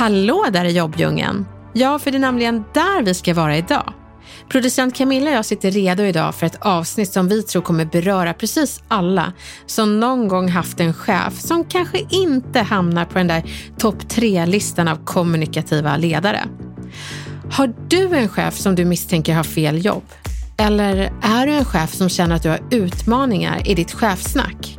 Hallå där i jobbdjungeln! Ja, för det är nämligen där vi ska vara idag. Producent Camilla och jag sitter redo idag för ett avsnitt som vi tror kommer beröra precis alla som någon gång haft en chef som kanske inte hamnar på den där topp tre-listan av kommunikativa ledare. Har du en chef som du misstänker har fel jobb? Eller är du en chef som känner att du har utmaningar i ditt chefsnack?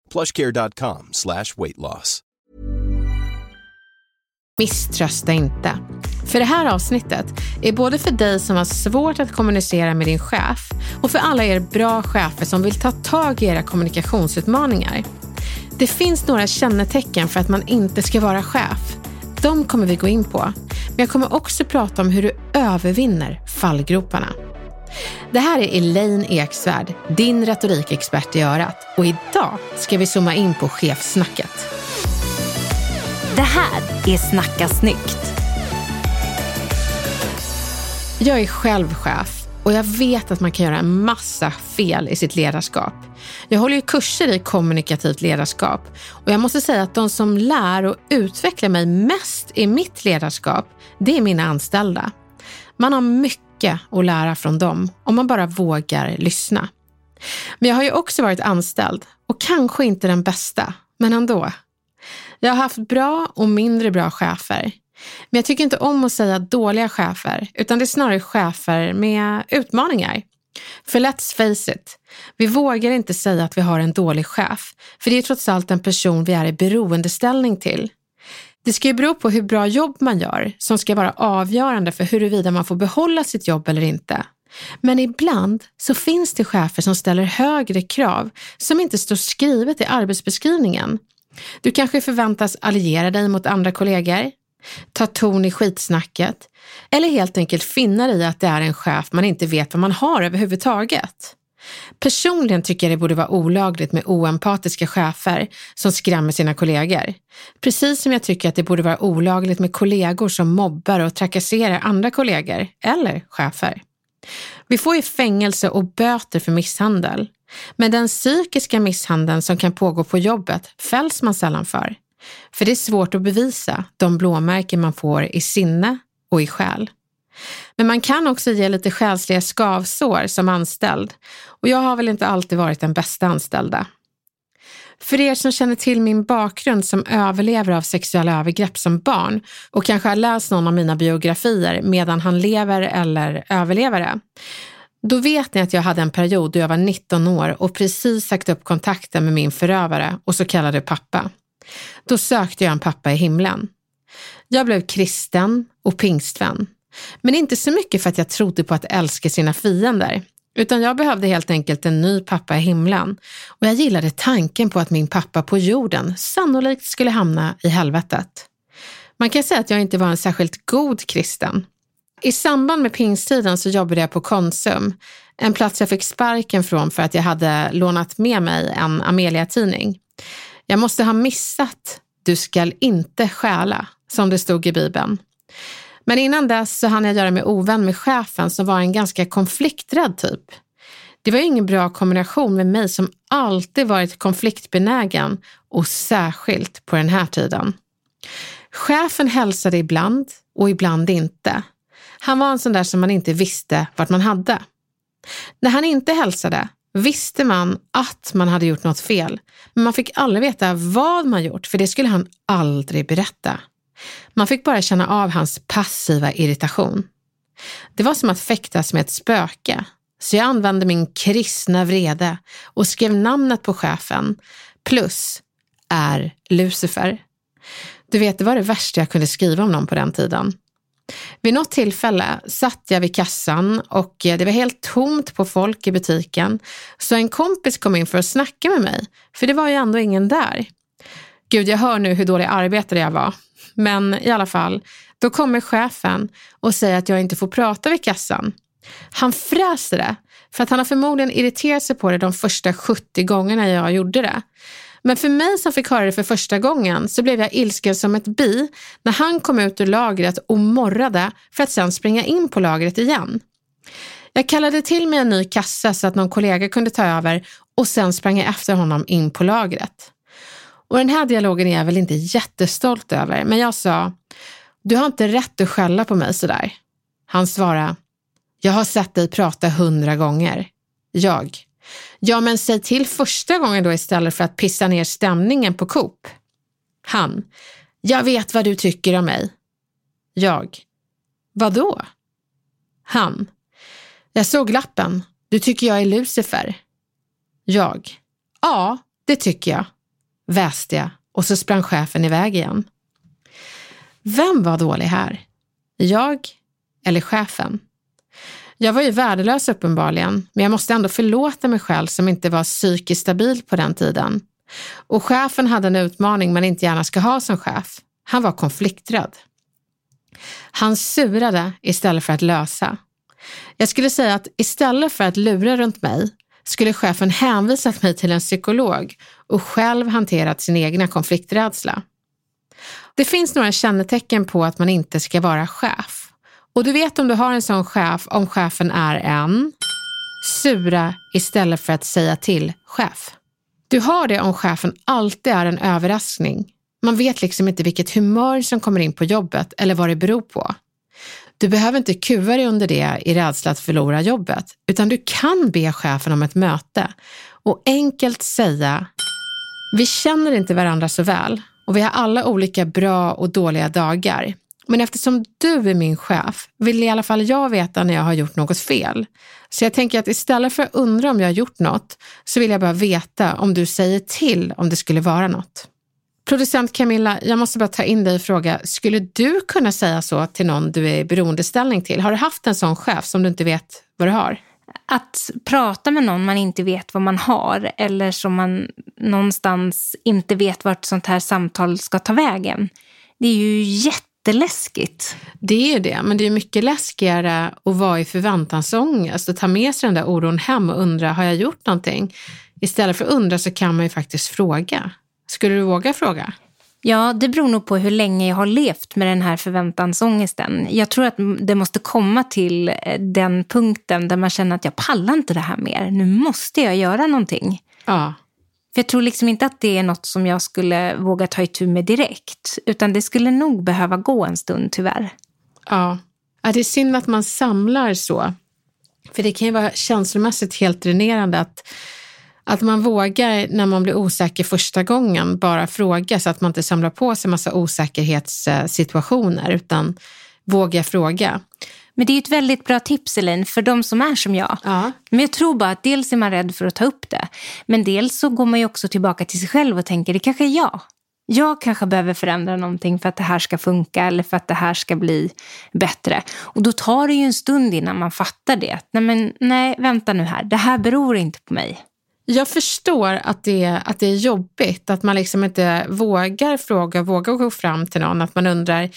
plushcare.com slash weightloss. Misströsta inte. För det här avsnittet är både för dig som har svårt att kommunicera med din chef och för alla er bra chefer som vill ta tag i era kommunikationsutmaningar. Det finns några kännetecken för att man inte ska vara chef. De kommer vi gå in på. Men jag kommer också prata om hur du övervinner fallgroparna. Det här är Elaine Eksvärd, din retorikexpert i örat. Och idag ska vi zooma in på chefsnacket. Det här är Snacka snyggt. Jag är själv chef och jag vet att man kan göra en massa fel i sitt ledarskap. Jag håller ju kurser i kommunikativt ledarskap och jag måste säga att de som lär och utvecklar mig mest i mitt ledarskap, det är mina anställda. Man har mycket att lära från dem om man bara vågar lyssna. Men jag har ju också varit anställd och kanske inte den bästa, men ändå. Jag har haft bra och mindre bra chefer. Men jag tycker inte om att säga dåliga chefer, utan det är snarare chefer med utmaningar. För let's face it, vi vågar inte säga att vi har en dålig chef, för det är trots allt en person vi är i beroendeställning till. Det ska ju bero på hur bra jobb man gör som ska vara avgörande för huruvida man får behålla sitt jobb eller inte. Men ibland så finns det chefer som ställer högre krav som inte står skrivet i arbetsbeskrivningen. Du kanske förväntas alliera dig mot andra kollegor, ta ton i skitsnacket eller helt enkelt finna dig i att det är en chef man inte vet vad man har överhuvudtaget. Personligen tycker jag det borde vara olagligt med oempatiska chefer som skrämmer sina kollegor. Precis som jag tycker att det borde vara olagligt med kollegor som mobbar och trakasserar andra kollegor eller chefer. Vi får ju fängelse och böter för misshandel. Men den psykiska misshandeln som kan pågå på jobbet fälls man sällan för. För det är svårt att bevisa de blåmärken man får i sinne och i själ. Men man kan också ge lite själsliga skavsår som anställd och jag har väl inte alltid varit den bästa anställda. För er som känner till min bakgrund som överlever av sexuella övergrepp som barn och kanske har läst någon av mina biografier medan han lever eller överlevare, då vet ni att jag hade en period då jag var 19 år och precis sagt upp kontakten med min förövare och så kallade pappa. Då sökte jag en pappa i himlen. Jag blev kristen och pingstvän. Men inte så mycket för att jag trodde på att älska sina fiender, utan jag behövde helt enkelt en ny pappa i himlen och jag gillade tanken på att min pappa på jorden sannolikt skulle hamna i helvetet. Man kan säga att jag inte var en särskilt god kristen. I samband med pingsttiden så jobbade jag på Konsum, en plats jag fick sparken från för att jag hade lånat med mig en Amelia-tidning. Jag måste ha missat Du skall inte stjäla, som det stod i Bibeln. Men innan dess så hann jag göra mig ovän med chefen som var en ganska konflikträdd typ. Det var ingen bra kombination med mig som alltid varit konfliktbenägen och särskilt på den här tiden. Chefen hälsade ibland och ibland inte. Han var en sån där som man inte visste vart man hade. När han inte hälsade visste man att man hade gjort något fel, men man fick aldrig veta vad man gjort, för det skulle han aldrig berätta. Man fick bara känna av hans passiva irritation. Det var som att fäktas med ett spöke, så jag använde min kristna vrede och skrev namnet på chefen, plus är Lucifer. Du vet, det var det värsta jag kunde skriva om någon på den tiden. Vid något tillfälle satt jag vid kassan och eh, det var helt tomt på folk i butiken, så en kompis kom in för att snacka med mig, för det var ju ändå ingen där. Gud, jag hör nu hur dålig arbetare jag var. Men i alla fall, då kommer chefen och säger att jag inte får prata vid kassan. Han fräser det, för att han har förmodligen irriterat sig på det de första 70 gångerna jag gjorde det. Men för mig som fick höra det för första gången så blev jag ilsken som ett bi när han kom ut ur lagret och morrade för att sen springa in på lagret igen. Jag kallade till mig en ny kassa så att någon kollega kunde ta över och sen sprang jag efter honom in på lagret. Och den här dialogen är jag väl inte jättestolt över, men jag sa, du har inte rätt att skälla på mig sådär. Han svarade, jag har sett dig prata hundra gånger. Jag, ja men säg till första gången då istället för att pissa ner stämningen på Coop. Han, jag vet vad du tycker om mig. Jag, vadå? Han, jag såg lappen. Du tycker jag är Lucifer. Jag, ja, det tycker jag väste jag och så sprang chefen iväg igen. Vem var dålig här? Jag eller chefen? Jag var ju värdelös uppenbarligen, men jag måste ändå förlåta mig själv som inte var psykiskt stabil på den tiden. Och chefen hade en utmaning man inte gärna ska ha som chef. Han var konflikträdd. Han surade istället för att lösa. Jag skulle säga att istället för att lura runt mig skulle chefen hänvisat mig till en psykolog och själv hanterat sin egna konflikträdsla. Det finns några kännetecken på att man inte ska vara chef. Och du vet om du har en sån chef om chefen är en sura istället för att säga till chef. Du har det om chefen alltid är en överraskning. Man vet liksom inte vilket humör som kommer in på jobbet eller vad det beror på. Du behöver inte kuva dig under det i rädsla att förlora jobbet, utan du kan be chefen om ett möte och enkelt säga vi känner inte varandra så väl och vi har alla olika bra och dåliga dagar. Men eftersom du är min chef vill i alla fall jag veta när jag har gjort något fel. Så jag tänker att istället för att undra om jag har gjort något så vill jag bara veta om du säger till om det skulle vara något. Producent Camilla, jag måste bara ta in dig och fråga, skulle du kunna säga så till någon du är i beroendeställning till? Har du haft en sån chef som du inte vet vad du har? Att prata med någon man inte vet vad man har eller som man någonstans inte vet vart sånt här samtal ska ta vägen. Det är ju jätteläskigt. Det är det, men det är mycket läskigare att vara i förväntansångest och ta med sig den där oron hem och undra, har jag gjort någonting? Istället för att undra så kan man ju faktiskt fråga. Skulle du våga fråga? Ja, det beror nog på hur länge jag har levt med den här förväntansångesten. Jag tror att det måste komma till eh, den punkten där man känner att jag pallar inte det här mer. Nu måste jag göra någonting. Ja. För jag tror liksom inte att det är något som jag skulle våga ta itu med direkt. Utan det skulle nog behöva gå en stund tyvärr. Ja, ja det är synd att man samlar så. För det kan ju vara känslomässigt helt dränerande att att man vågar när man blir osäker första gången bara fråga så att man inte samlar på sig massa osäkerhetssituationer utan våga fråga. Men det är ett väldigt bra tips Elaine för de som är som jag. Ja. Men jag tror bara att dels är man rädd för att ta upp det. Men dels så går man ju också tillbaka till sig själv och tänker det kanske är jag. Jag kanske behöver förändra någonting för att det här ska funka eller för att det här ska bli bättre. Och då tar det ju en stund innan man fattar det. Nej, men, nej vänta nu här. Det här beror inte på mig. Jag förstår att det, att det är jobbigt, att man liksom inte vågar fråga, vågar gå fram till någon, att man undrar,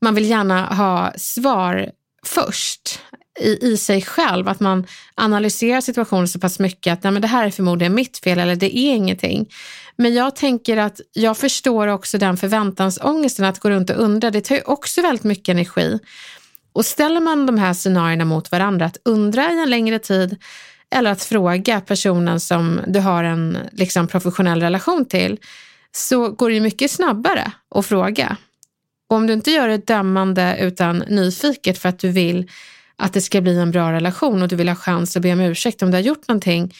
man vill gärna ha svar först i, i sig själv, att man analyserar situationen så pass mycket att nej, men det här är förmodligen mitt fel eller det är ingenting. Men jag tänker att jag förstår också den förväntansångesten att gå runt och undra, det tar ju också väldigt mycket energi. Och ställer man de här scenarierna mot varandra, att undra i en längre tid, eller att fråga personen som du har en liksom, professionell relation till, så går det ju mycket snabbare att fråga. Och om du inte gör det dömande utan nyfiket för att du vill att det ska bli en bra relation och du vill ha chans att be om ursäkt om du har gjort någonting,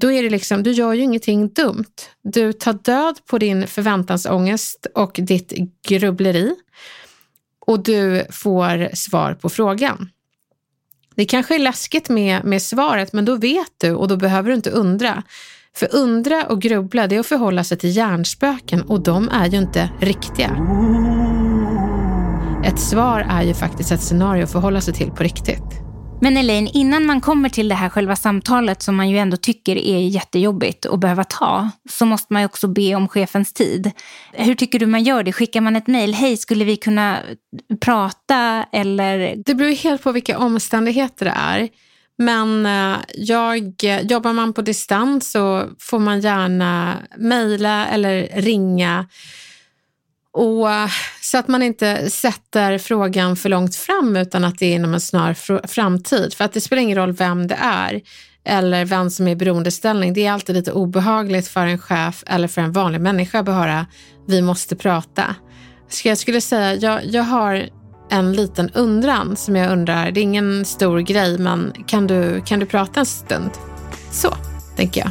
då är det liksom, du gör ju ingenting dumt. Du tar död på din förväntansångest och ditt grubbleri och du får svar på frågan. Det kanske är läskigt med, med svaret, men då vet du och då behöver du inte undra. För undra och grubbla, det är att förhålla sig till hjärnspöken och de är ju inte riktiga. Ett svar är ju faktiskt ett scenario att förhålla sig till på riktigt. Men Elaine, innan man kommer till det här själva samtalet som man ju ändå tycker är jättejobbigt att behöva ta, så måste man ju också be om chefens tid. Hur tycker du man gör det? Skickar man ett mejl? Hej, skulle vi kunna prata? Eller? Det beror helt på vilka omständigheter det är. Men eh, jag, eh, jobbar man på distans så får man gärna mejla eller ringa. Och, eh, så att man inte sätter frågan för långt fram utan att det är inom en snar framtid. För att det spelar ingen roll vem det är eller vem som är i beroendeställning. Det är alltid lite obehagligt för en chef eller för en vanlig människa att höra vi måste prata. Så jag skulle säga, jag, jag har en liten undran som jag undrar, det är ingen stor grej, men kan du, kan du prata en stund? Så, tänker jag.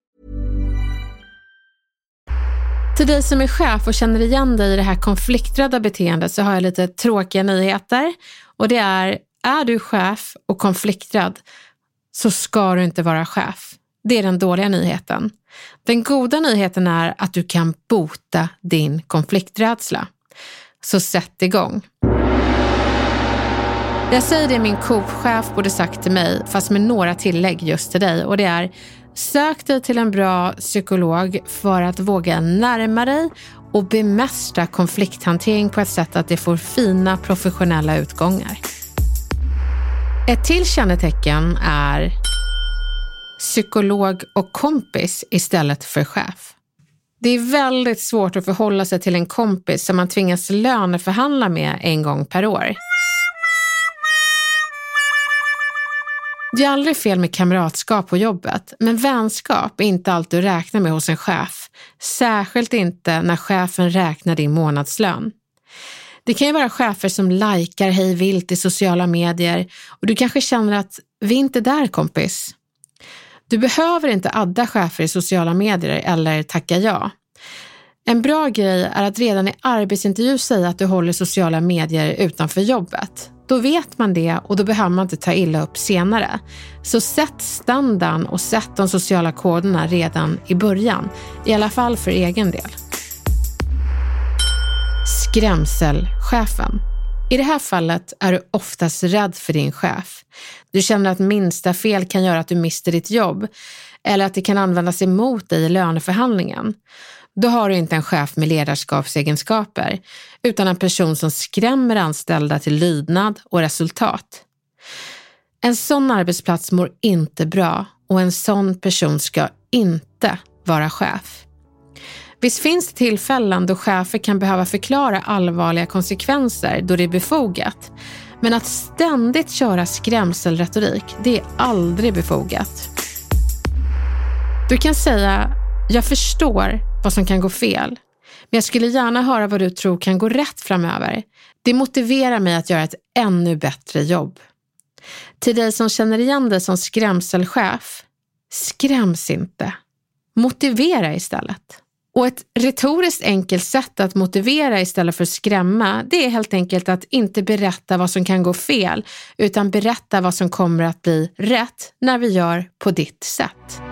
Till dig som är chef och känner igen dig i det här konflikträdda beteendet så har jag lite tråkiga nyheter. Och det är, är du chef och konflikträdd så ska du inte vara chef. Det är den dåliga nyheten. Den goda nyheten är att du kan bota din konflikträdsla. Så sätt igång. Jag säger det min Coop-chef borde sagt till mig, fast med några tillägg just till dig. Och det är, Sök dig till en bra psykolog för att våga närma dig och bemästra konflikthantering på ett sätt att det får fina professionella utgångar. Ett till kännetecken är psykolog och kompis istället för chef. Det är väldigt svårt att förhålla sig till en kompis som man tvingas löneförhandla med en gång per år. Det är aldrig fel med kamratskap på jobbet, men vänskap är inte allt du räknar med hos en chef. Särskilt inte när chefen räknar din månadslön. Det kan ju vara chefer som likar hej vilt i sociala medier och du kanske känner att vi är inte där kompis. Du behöver inte adda chefer i sociala medier eller tacka ja. En bra grej är att redan i arbetsintervju säga att du håller sociala medier utanför jobbet. Då vet man det och då behöver man inte ta illa upp senare. Så sätt standarden och sätt de sociala koderna redan i början. I alla fall för egen del. Skrämselchefen. I det här fallet är du oftast rädd för din chef. Du känner att minsta fel kan göra att du mister ditt jobb eller att det kan användas emot dig i löneförhandlingen. Då har du inte en chef med ledarskapsegenskaper, utan en person som skrämmer anställda till lydnad och resultat. En sån arbetsplats mår inte bra och en sån person ska inte vara chef. Visst finns det tillfällen då chefer kan behöva förklara allvarliga konsekvenser då det är befogat. Men att ständigt köra skrämselretorik, det är aldrig befogat. Du kan säga, jag förstår vad som kan gå fel. Men jag skulle gärna höra vad du tror kan gå rätt framöver. Det motiverar mig att göra ett ännu bättre jobb. Till dig som känner igen dig som skrämselchef, skräms inte. Motivera istället. Och ett retoriskt enkelt sätt att motivera istället för att skrämma, det är helt enkelt att inte berätta vad som kan gå fel, utan berätta vad som kommer att bli rätt när vi gör på ditt sätt.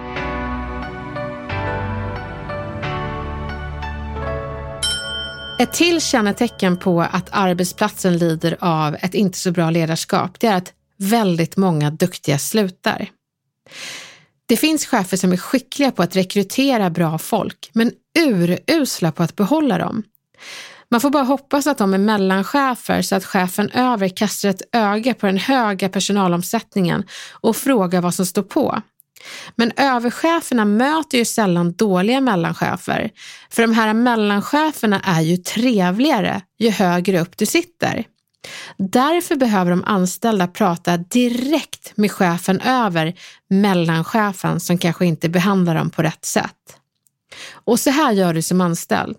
Ett till kännetecken på att arbetsplatsen lider av ett inte så bra ledarskap, det är att väldigt många duktiga slutar. Det finns chefer som är skickliga på att rekrytera bra folk, men urusla på att behålla dem. Man får bara hoppas att de är mellanchefer så att chefen över kastar ett öga på den höga personalomsättningen och frågar vad som står på. Men övercheferna möter ju sällan dåliga mellanchefer, för de här mellancheferna är ju trevligare ju högre upp du sitter. Därför behöver de anställda prata direkt med chefen över mellanchefen som kanske inte behandlar dem på rätt sätt. Och så här gör du som anställd.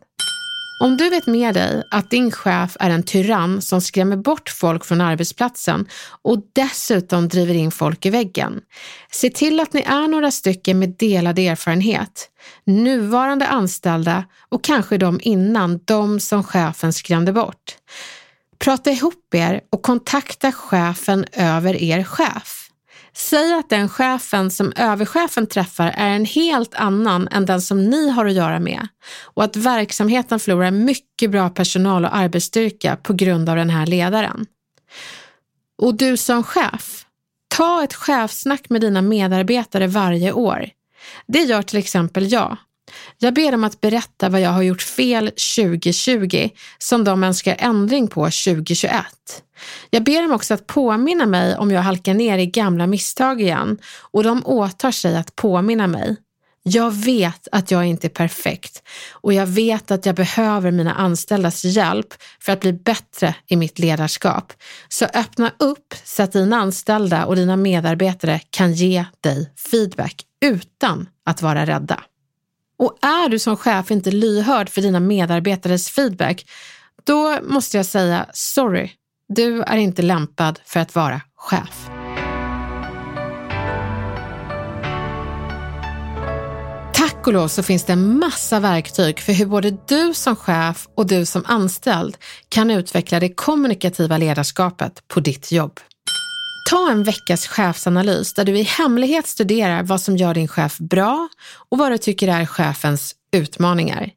Om du vet med dig att din chef är en tyrann som skrämmer bort folk från arbetsplatsen och dessutom driver in folk i väggen, se till att ni är några stycken med delad erfarenhet, nuvarande anställda och kanske de innan, de som chefen skrämde bort. Prata ihop er och kontakta chefen över er chef. Säg att den chefen som överchefen träffar är en helt annan än den som ni har att göra med och att verksamheten förlorar mycket bra personal och arbetsstyrka på grund av den här ledaren. Och du som chef, ta ett chefsnack med dina medarbetare varje år. Det gör till exempel jag. Jag ber dem att berätta vad jag har gjort fel 2020 som de önskar ändring på 2021. Jag ber dem också att påminna mig om jag halkar ner i gamla misstag igen och de åtar sig att påminna mig. Jag vet att jag inte är perfekt och jag vet att jag behöver mina anställdas hjälp för att bli bättre i mitt ledarskap. Så öppna upp så att dina anställda och dina medarbetare kan ge dig feedback utan att vara rädda. Och är du som chef inte lyhörd för dina medarbetares feedback, då måste jag säga sorry, du är inte lämpad för att vara chef. Tack och lov så finns det en massa verktyg för hur både du som chef och du som anställd kan utveckla det kommunikativa ledarskapet på ditt jobb. Ta en veckas chefsanalys där du i hemlighet studerar vad som gör din chef bra och vad du tycker är chefens utmaningar.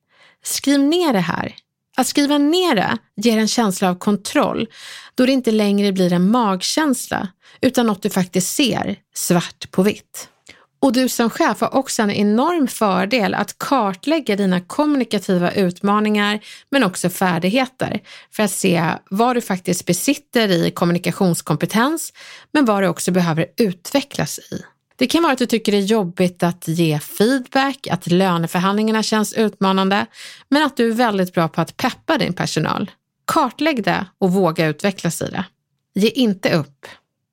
Skriv ner det här. Att skriva ner det ger en känsla av kontroll då det inte längre blir en magkänsla utan något du faktiskt ser svart på vitt. Och du som chef har också en enorm fördel att kartlägga dina kommunikativa utmaningar men också färdigheter för att se vad du faktiskt besitter i kommunikationskompetens men vad du också behöver utvecklas i. Det kan vara att du tycker det är jobbigt att ge feedback, att löneförhandlingarna känns utmanande, men att du är väldigt bra på att peppa din personal. Kartlägg det och våga utvecklas i det. Ge inte upp.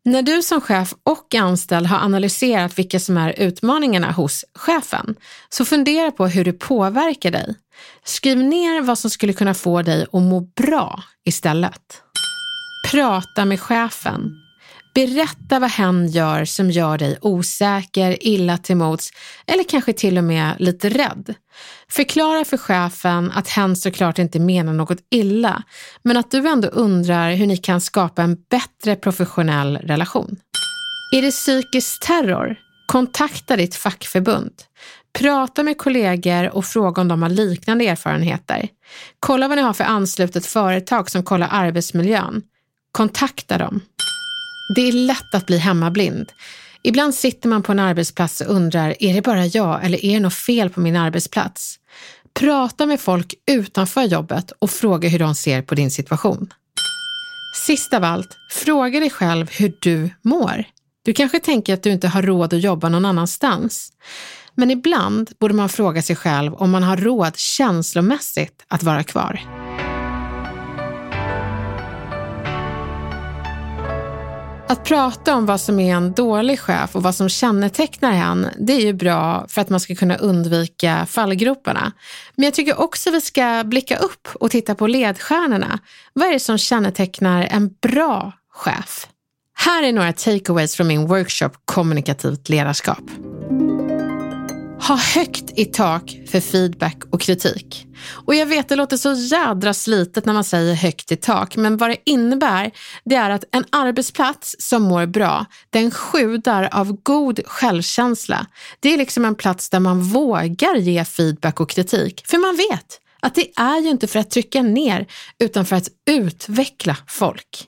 När du som chef och anställd har analyserat vilka som är utmaningarna hos chefen, så fundera på hur det påverkar dig. Skriv ner vad som skulle kunna få dig att må bra istället. Prata med chefen. Berätta vad hen gör som gör dig osäker, illa till mods eller kanske till och med lite rädd. Förklara för chefen att hen såklart inte menar något illa, men att du ändå undrar hur ni kan skapa en bättre professionell relation. Är det psykisk terror? Kontakta ditt fackförbund. Prata med kollegor och fråga om de har liknande erfarenheter. Kolla vad ni har för anslutet företag som kollar arbetsmiljön. Kontakta dem. Det är lätt att bli hemmablind. Ibland sitter man på en arbetsplats och undrar, är det bara jag eller är det något fel på min arbetsplats? Prata med folk utanför jobbet och fråga hur de ser på din situation. Sist av allt, fråga dig själv hur du mår. Du kanske tänker att du inte har råd att jobba någon annanstans. Men ibland borde man fråga sig själv om man har råd känslomässigt att vara kvar. Att prata om vad som är en dålig chef och vad som kännetecknar en, det är ju bra för att man ska kunna undvika fallgroparna. Men jag tycker också vi ska blicka upp och titta på ledstjärnorna. Vad är det som kännetecknar en bra chef? Här är några takeaways från min workshop Kommunikativt ledarskap. Ha högt i tak för feedback och kritik. Och jag vet, det låter så jädra slitet när man säger högt i tak, men vad det innebär, det är att en arbetsplats som mår bra, den sjudar av god självkänsla. Det är liksom en plats där man vågar ge feedback och kritik, för man vet att det är ju inte för att trycka ner, utan för att utveckla folk.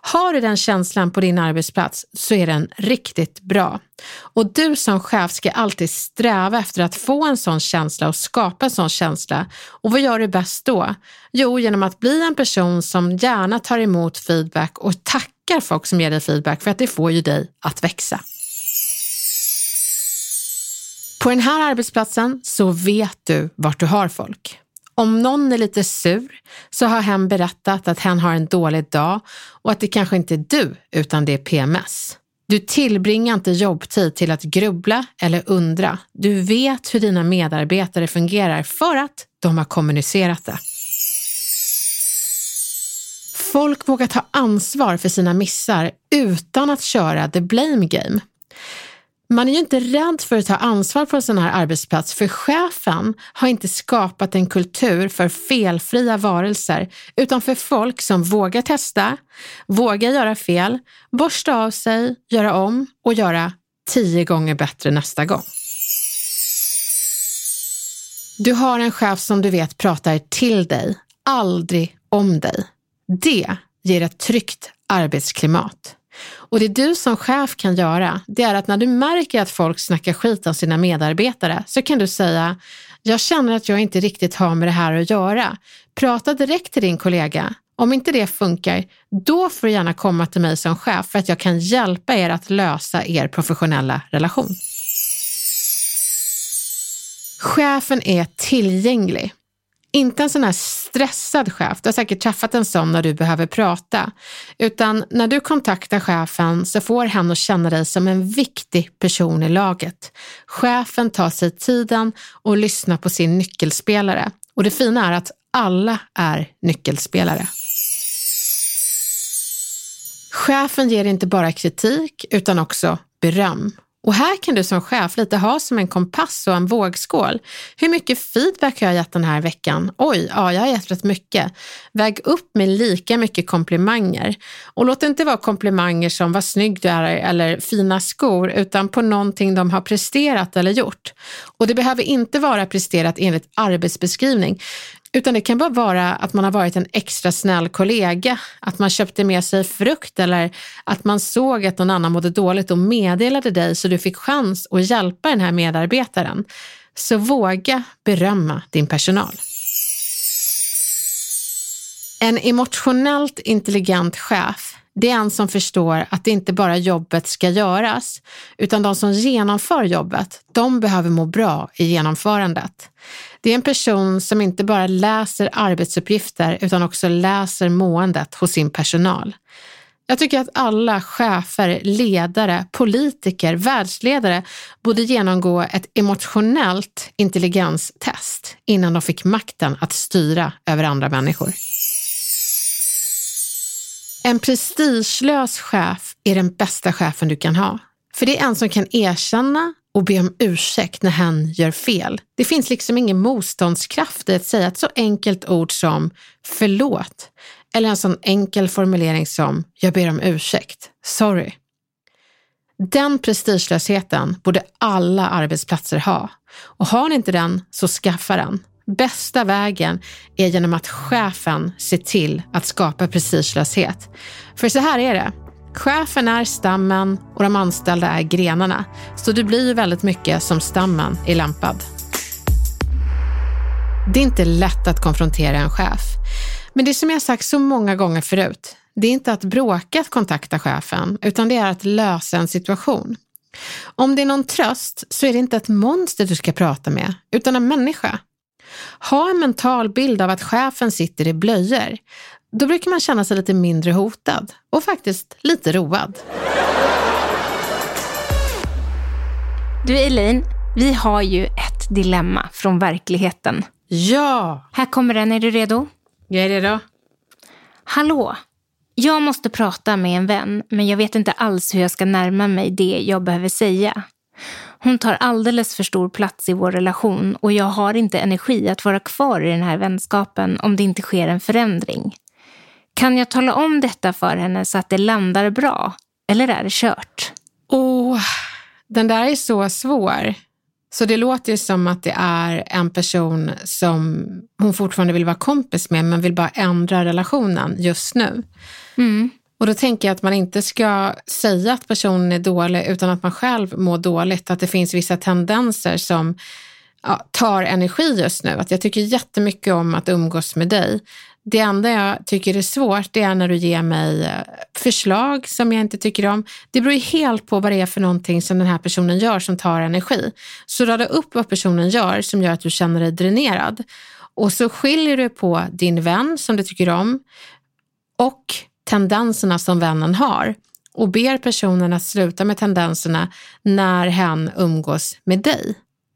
Har du den känslan på din arbetsplats så är den riktigt bra. Och du som chef ska alltid sträva efter att få en sån känsla och skapa en sån känsla. Och vad gör du bäst då? Jo, genom att bli en person som gärna tar emot feedback och tackar folk som ger dig feedback för att det får ju dig att växa. På den här arbetsplatsen så vet du vart du har folk. Om någon är lite sur så har hen berättat att hen har en dålig dag och att det kanske inte är du utan det är PMS. Du tillbringar inte jobbtid till att grubbla eller undra. Du vet hur dina medarbetare fungerar för att de har kommunicerat det. Folk vågar ta ansvar för sina missar utan att köra the blame game. Man är ju inte rädd för att ta ansvar på en sån här arbetsplats för chefen har inte skapat en kultur för felfria varelser utan för folk som vågar testa, vågar göra fel, borsta av sig, göra om och göra tio gånger bättre nästa gång. Du har en chef som du vet pratar till dig, aldrig om dig. Det ger ett tryggt arbetsklimat. Och det du som chef kan göra, det är att när du märker att folk snackar skit om sina medarbetare så kan du säga, jag känner att jag inte riktigt har med det här att göra. Prata direkt till din kollega. Om inte det funkar, då får du gärna komma till mig som chef för att jag kan hjälpa er att lösa er professionella relation. Chefen är tillgänglig. Inte en sån här stressad chef, du har säkert träffat en sån när du behöver prata, utan när du kontaktar chefen så får han att känna dig som en viktig person i laget. Chefen tar sig tiden och lyssnar på sin nyckelspelare. Och det fina är att alla är nyckelspelare. Chefen ger inte bara kritik utan också beröm. Och här kan du som chef lite ha som en kompass och en vågskål. Hur mycket feedback har jag gett den här veckan? Oj, ja, jag har gett rätt mycket. Väg upp med lika mycket komplimanger. Och låt det inte vara komplimanger som vad snygg du är eller fina skor, utan på någonting de har presterat eller gjort. Och det behöver inte vara presterat enligt arbetsbeskrivning, utan det kan bara vara att man har varit en extra snäll kollega, att man köpte med sig frukt eller att man såg att någon annan mådde dåligt och meddelade dig så du fick chans att hjälpa den här medarbetaren. Så våga berömma din personal. En emotionellt intelligent chef det är en som förstår att det inte bara jobbet ska göras, utan de som genomför jobbet, de behöver må bra i genomförandet. Det är en person som inte bara läser arbetsuppgifter utan också läser måendet hos sin personal. Jag tycker att alla chefer, ledare, politiker, världsledare borde genomgå ett emotionellt intelligenstest innan de fick makten att styra över andra människor. En prestigelös chef är den bästa chefen du kan ha. För det är en som kan erkänna och be om ursäkt när hen gör fel. Det finns liksom ingen motståndskraft i att säga ett så enkelt ord som förlåt eller en sån enkel formulering som jag ber om ursäkt, sorry. Den prestigelösheten borde alla arbetsplatser ha och har ni inte den så skaffa den. Bästa vägen är genom att chefen ser till att skapa prestigelöshet. För så här är det. Chefen är stammen och de anställda är grenarna. Så det blir ju väldigt mycket som stammen är lämpad. Det är inte lätt att konfrontera en chef. Men det som jag sagt så många gånger förut, det är inte att bråka att kontakta chefen, utan det är att lösa en situation. Om det är någon tröst så är det inte ett monster du ska prata med, utan en människa. Ha en mental bild av att chefen sitter i blöjor. Då brukar man känna sig lite mindre hotad och faktiskt lite road. Du Elaine, vi har ju ett dilemma från verkligheten. Ja! Här kommer den, är du redo? Jag är redo. Hallå! Jag måste prata med en vän, men jag vet inte alls hur jag ska närma mig det jag behöver säga. Hon tar alldeles för stor plats i vår relation och jag har inte energi att vara kvar i den här vänskapen om det inte sker en förändring. Kan jag tala om detta för henne så att det landar bra? Eller är det kört? Oh, den där är så svår. Så det låter ju som att det är en person som hon fortfarande vill vara kompis med men vill bara ändra relationen just nu. Mm. Och då tänker jag att man inte ska säga att personen är dålig utan att man själv mår dåligt. Att det finns vissa tendenser som ja, tar energi just nu. Att jag tycker jättemycket om att umgås med dig. Det enda jag tycker är svårt det är när du ger mig eh, förslag som jag inte tycker om. Det beror ju helt på vad det är för någonting som den här personen gör som tar energi. Så rada upp vad personen gör som gör att du känner dig dränerad. Och så skiljer du på din vän som du tycker om och tendenserna som vännen har och ber personen att sluta med tendenserna när hen umgås med dig.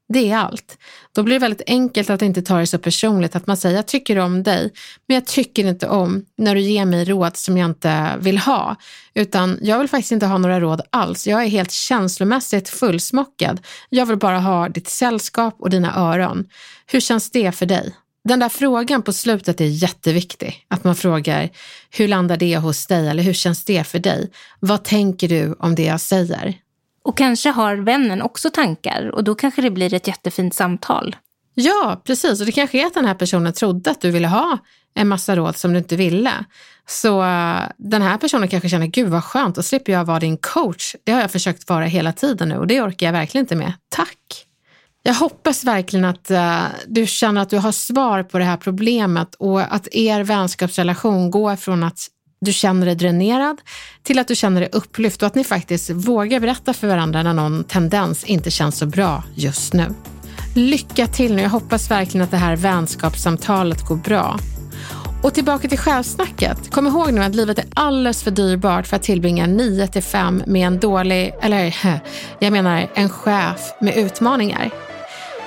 Det är allt. Då blir det väldigt enkelt att inte ta det så personligt, att man säger jag tycker om dig, men jag tycker inte om när du ger mig råd som jag inte vill ha. Utan jag vill faktiskt inte ha några råd alls. Jag är helt känslomässigt fullsmockad. Jag vill bara ha ditt sällskap och dina öron. Hur känns det för dig? Den där frågan på slutet är jätteviktig. Att man frågar, hur landar det hos dig? Eller hur känns det för dig? Vad tänker du om det jag säger? Och kanske har vännen också tankar och då kanske det blir ett jättefint samtal. Ja, precis. Och det kanske är att den här personen trodde att du ville ha en massa råd som du inte ville. Så uh, den här personen kanske känner, gud vad skönt, då slipper jag vara din coach. Det har jag försökt vara hela tiden nu och det orkar jag verkligen inte med. Tack! Jag hoppas verkligen att uh, du känner att du har svar på det här problemet och att er vänskapsrelation går från att du känner dig dränerad till att du känner dig upplyft och att ni faktiskt vågar berätta för varandra när någon tendens inte känns så bra just nu. Lycka till nu. Jag hoppas verkligen att det här vänskapssamtalet går bra. Och tillbaka till självsnacket. Kom ihåg nu att livet är alldeles för dyrbart för att tillbringa 9 till 5 med en dålig, eller jag menar en chef med utmaningar.